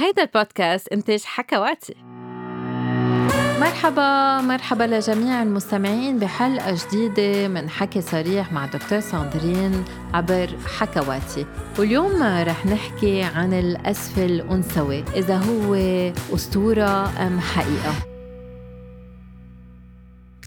هيدا البودكاست إنتاج حكواتي مرحبا مرحبا لجميع المستمعين بحلقة جديدة من حكي صريح مع دكتور ساندرين عبر حكواتي واليوم رح نحكي عن الأسفل الأنثوي إذا هو أسطورة أم حقيقة.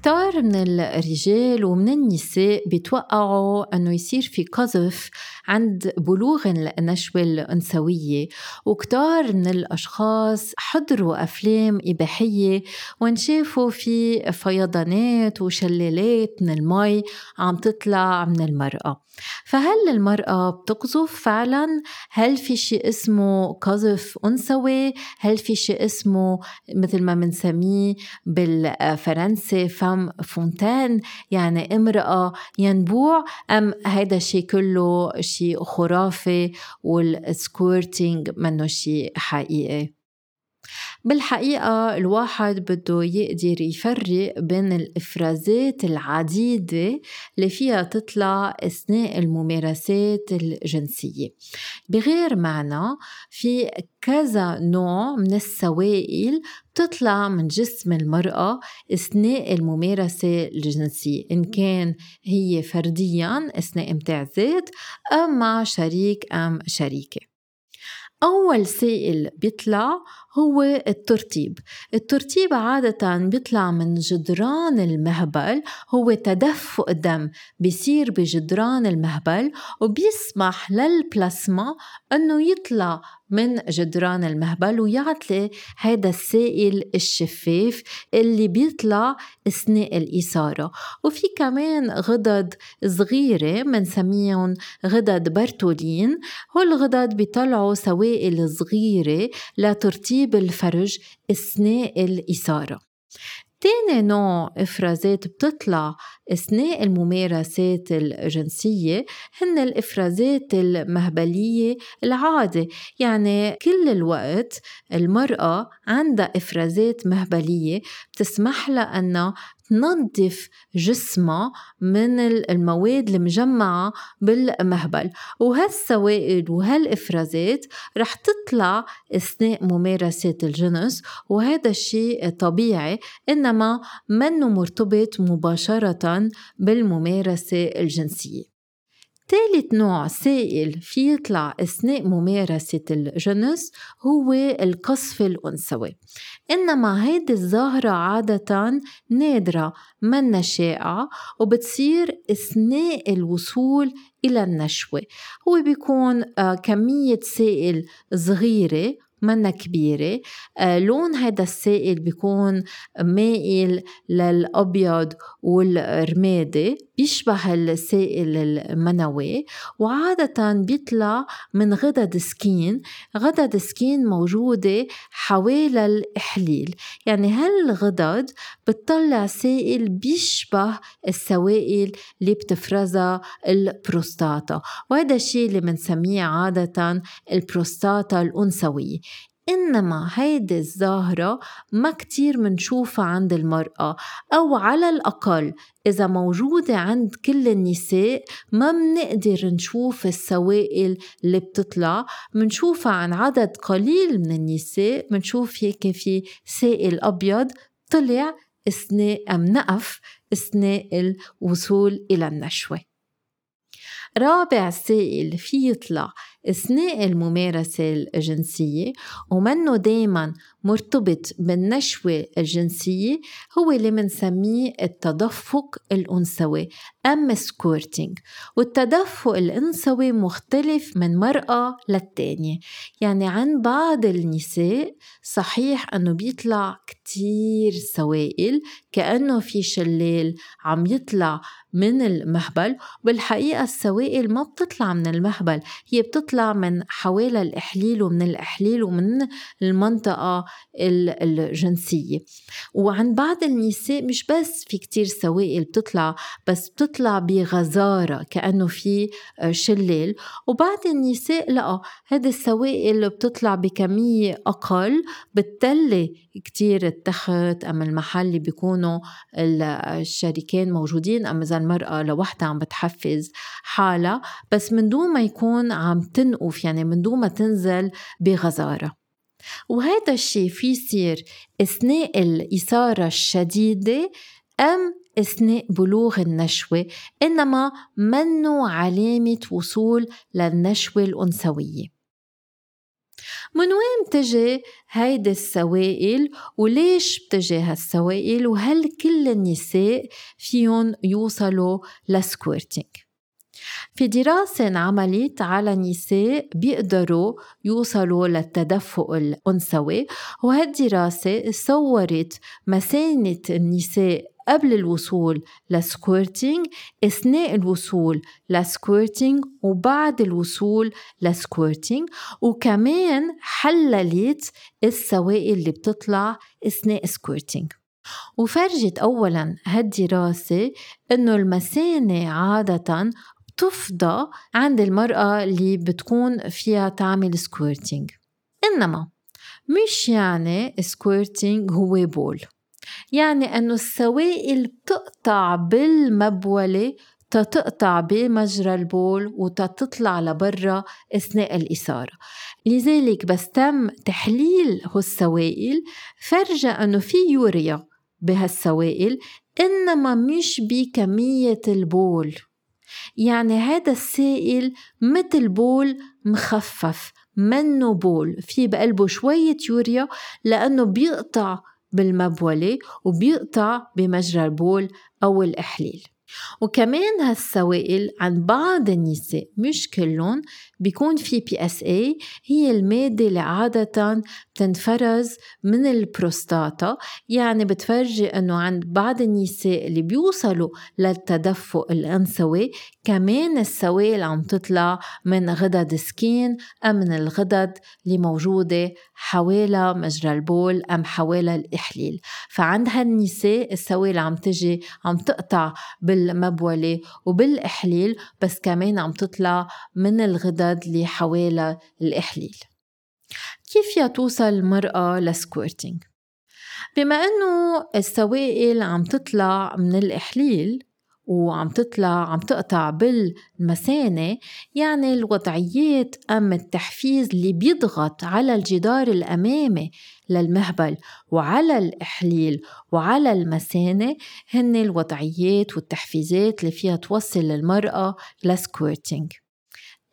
كتار من الرجال ومن النساء بيتوقعوا أنه يصير في قذف عند بلوغ النشوة الأنثوية. وكتار من الأشخاص حضروا أفلام إباحية وان شافوا في فيضانات وشلالات من المي عم تطلع من المرأة. فهل المرأة بتقذف فعلا؟ هل في شيء اسمه قذف أنثوي؟ هل في شيء اسمه مثل ما بنسميه بالفرنسي فم فونتان يعني امرأة ينبوع أم هيدا الشيء كله شيء خرافي والسكورتينج منه شيء حقيقي؟ بالحقيقة الواحد بده يقدر يفرق بين الإفرازات العديدة اللي فيها تطلع أثناء الممارسات الجنسية. بغير معنى في كذا نوع من السوائل بتطلع من جسم المرأة أثناء الممارسة الجنسية إن كان هي فرديا أثناء امتاع ذات أم مع شريك أم شريكة. أول سائل بيطلع هو الترطيب الترطيب عادة بيطلع من جدران المهبل هو تدفق دم بيصير بجدران المهبل وبيسمح للبلاسما أنه يطلع من جدران المهبل ويعطي هذا السائل الشفاف اللي بيطلع أثناء الإثارة. وفي كمان غدد صغيرة منسميهم غدد برتولين هالغدد بيطلعوا سوائل صغيرة لترطيب الفرج أثناء الإثارة. تاني نوع إفرازات بتطلع أثناء الممارسات الجنسية هن الإفرازات المهبلية العادة يعني كل الوقت المرأة عندها إفرازات مهبلية بتسمح لها أنها تنظف جسمها من المواد المجمعة بالمهبل. وهالسوائل وهالإفرازات رح تطلع أثناء ممارسة الجنس وهذا الشيء طبيعي إنما منه مرتبط مباشرة بالممارسة الجنسية. ثالث نوع سائل في يطلع أثناء ممارسة الجنس هو القصف الأنثوي. إنما هيدي الظاهرة عادة نادرة منا شائعة وبتصير أثناء الوصول إلى النشوة. هو بيكون آه، كمية سائل صغيرة منا كبيرة. آه لون هذا السائل بيكون مائل للأبيض والرمادي بيشبه السائل المنوي وعادة بيطلع من غدد Skene. غدد Skene موجودة حوالي الإحليل. يعني هالغدد بتطلع سائل بيشبه السوائل اللي بتفرزها البروستاتا. وهذا الشيء اللي بنسميه عادة البروستاتا الأنثوية. إنما هيدي الظاهرة ما كتير منشوفها عند المرأة أو على الأقل إذا موجودة عند كل النساء ما منقدر نشوف السوائل اللي بتطلع. منشوفها عن عدد قليل من النساء منشوف هيك في سائل أبيض طلع أثناء أم نقف أثناء الوصول إلى النشوة. رابع سائل في يطلع أثناء الممارسة الجنسية ومنه دايما مرتبط بالنشوة الجنسية هو اللي منسميه التدفق الأنثوي أم سكورتينج. والتدفق الأنثوي مختلف من مرأة للتانية. يعني عند بعض النساء صحيح أنه بيطلع كتير سوائل كأنه في شلال عم يطلع من المهبل بالحقيقة السوائل ما بتطلع من المهبل هي بتطلع من حوالي الإحليل ومن الإحليل ومن المنطقة الجنسية. وعند بعض النساء مش بس في كتير سوائل بتطلع بس بتطلع بغزارة كأنه في شلال. وبعض النساء لأ هذه السوائل بتطلع بكمية أقل بتتلي كتير التخت أم المحل اللي بيكونوا الشريكين موجودين أم إذا المرأة لوحدها عم بتحفز حالها. بس من دون ما يكون عم تنقف يعني من دون ما تنزل بغزارة. وهذا الشيء في يصير أثناء الإثارة الشديدة أم أثناء بلوغ النشوة إنما منه علامة وصول للنشوة الأنثوية. من وين بتجي هيدي السوائل؟ وليش بتجي هالسوائل؟ وهل كل النساء فيهم يوصلوا ل squirting في دراسة انعملت على نساء بيقدروا يوصلوا للتدفق الأنثوي وهالدراسة صورت مسانة النساء قبل الوصول ل squirting أثناء الوصول ل squirting وبعد الوصول ل squirting وكمان حللت السوائل اللي بتطلع أثناء squirting وفرجت أولا هالدراسة إنه المثانة عادة بتفضى عند المرأة اللي بتكون فيها تعمل squirting إنما مش يعني squirting هو بول يعني أنه السوائل بتقطع بالمبولة تتقطع بمجرى البول وتطلع لبرا أثناء الإثارة. لذلك بس تم تحليل هالسوائل. فرجى أنه في يوريا بهالسوائل إنما مش بكمية البول يعني هذا السائل مثل بول مخفف منه بول. في بقلبه شوية يوريا لأنه بيقطع بالمبولة وبيقطع بمجرى البول أو الإحليل. وكمان هالسوائل عند بعض النساء مش كلهم بيكون في PSA هي المادة اللي عادة بتنفرز من البروستاتا. يعني بتفرجي إنه عند بعض النساء اللي بيوصلوا للتدفق الأنثوي كمان السوائل عم تطلع من غدد Skene أم من الغدد اللي موجودة حوالي مجرى البول أم حوالي الإحليل. فعند هالنساء السوائل عم تجي عم تقطع بالمبولة وبالإحليل بس كمان عم تطلع من الغدد اللي حوالي الإحليل كيف فيها توصل المرأة لسكويرتينج؟ بما أنه السوائل عم تطلع من الإحليل وعم تطلع عم تقطع بالمثانة يعني الوضعيات أم التحفيز اللي بيضغط على الجدار الأمامي للمهبل وعلى الإحليل وعلى المثانة هن الوضعيات والتحفيزات اللي فيها توصل المرأة ل squirting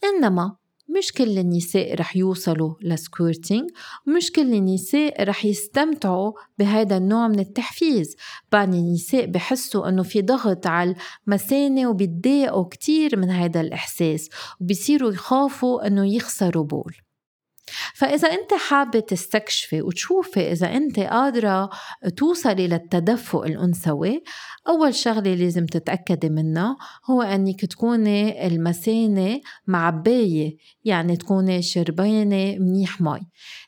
إنما مش كل النساء رح يوصلوا ل squirting ومش كل النساء رح يستمتعوا بهذا النوع من التحفيز. بعض النساء بحسوا إنه في ضغط على المثانة وبيتضايقوا كتير من هذا الإحساس وبيصيروا يخافوا إنه يخسروا بول. فإذا أنت حابة تستكشفي وتشوفي إذا أنت قادرة توصلي للتدفق الأنثوي أول شغلة لازم تتأكدي منها هو أنك تكوني المثانة معباية يعني تكوني شربانة منيح مي.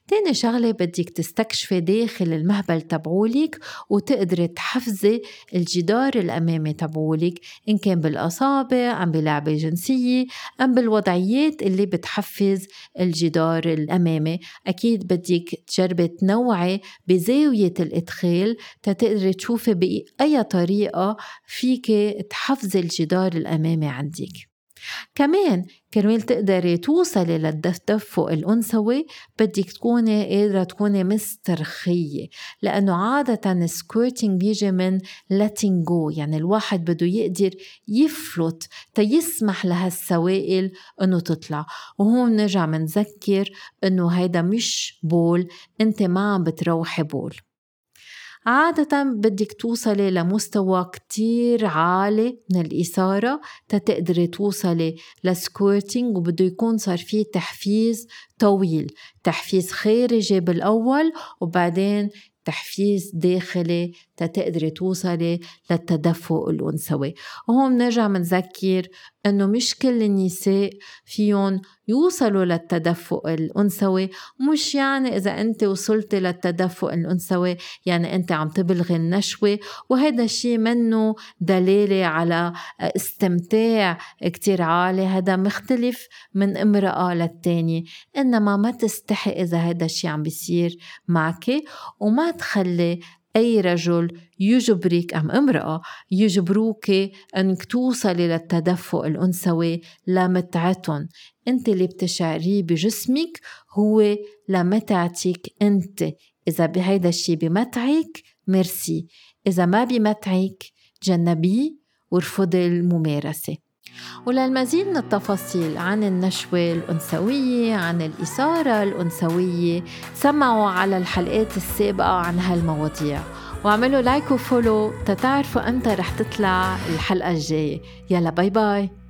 تاني شغلة بدك تستكشفي داخل المهبل تبعولك وتقدري تحفزي الجدار الأمامي تبعولك إن كان بالأصابع أم بلعبة جنسية أم بالوضعيات اللي بتحفز الجدار الأمامي أكيد بدك تجربي تنوعي بزاوية الإدخال تتقدري تشوفي بأي طريقة فيك تحفزي الجدار الأمامي عندك. كمان كرمال تقدري توصلي للتدفق الأنثوي بدك تكوني قادرة تكوني مسترخية لأنه عادة ال squirting بيجي من letting go يعني الواحد بده يقدر يفلت تيسمح لهالسوائل إنه تطلع. وهون نرجع منذكر إنه هيدا مش بول أنت ما عم بتروحي بول. عادة بدك توصلي لمستوى كتير عالي من الإثارة تتقدري توصلي لسكويرتينج وبده يكون صار فيه تحفيز طويل. تحفيز خارجي بالأول وبعدين تحفيز داخلي تتقدري توصلي للتدفق الأنثوي. وهون بنرجع منذكر إنه مش كل النساء فيهم يوصلوا للتدفق الأنثوي مش يعني إذا أنت وصلتي للتدفق الأنثوي يعني أنت عم تبلغي النشوة وهذا الشيء منه دلالة على استمتاع كتير عالي هذا مختلف من امرأة للتانية. إنما ما تستحي إذا هذا الشيء عم بيصير معك وما تخلي أي رجل يجبرك أم امرأة يجبروك أنك توصلي للتدفق الأنثوي لمتعتهم أنت اللي بتشعريه بجسمك هو لمتعتك أنت. إذا بهيدا الشي بمتعك ميرسي. إذا ما بمتعك تجنبيه وارفضي الممارسة. وللمزيد من التفاصيل عن النشوة الأنثوية عن الإثارة الأنثوية سمعوا على الحلقات السابقة عن هالمواضيع. واعملوا like و follow تتعرفوا أمتى رح تطلع الحلقة الجاية. يلا باي باي.